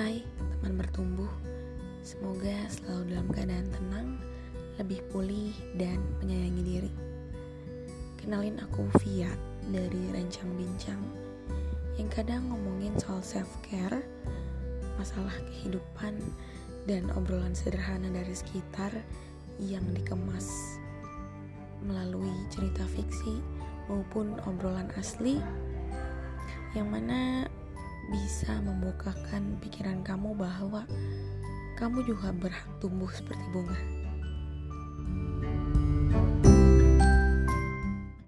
Hai teman bertumbuh, semoga selalu dalam keadaan tenang, lebih pulih, dan menyayangi diri. Kenalin aku Viat dari Rencang Bincang yang kadang ngomongin soal self-care, masalah kehidupan, dan obrolan sederhana dari sekitar yang dikemas melalui cerita fiksi maupun obrolan asli yang mana bisa membukakan pikiran kamu bahwa kamu juga berhak tumbuh seperti bunga.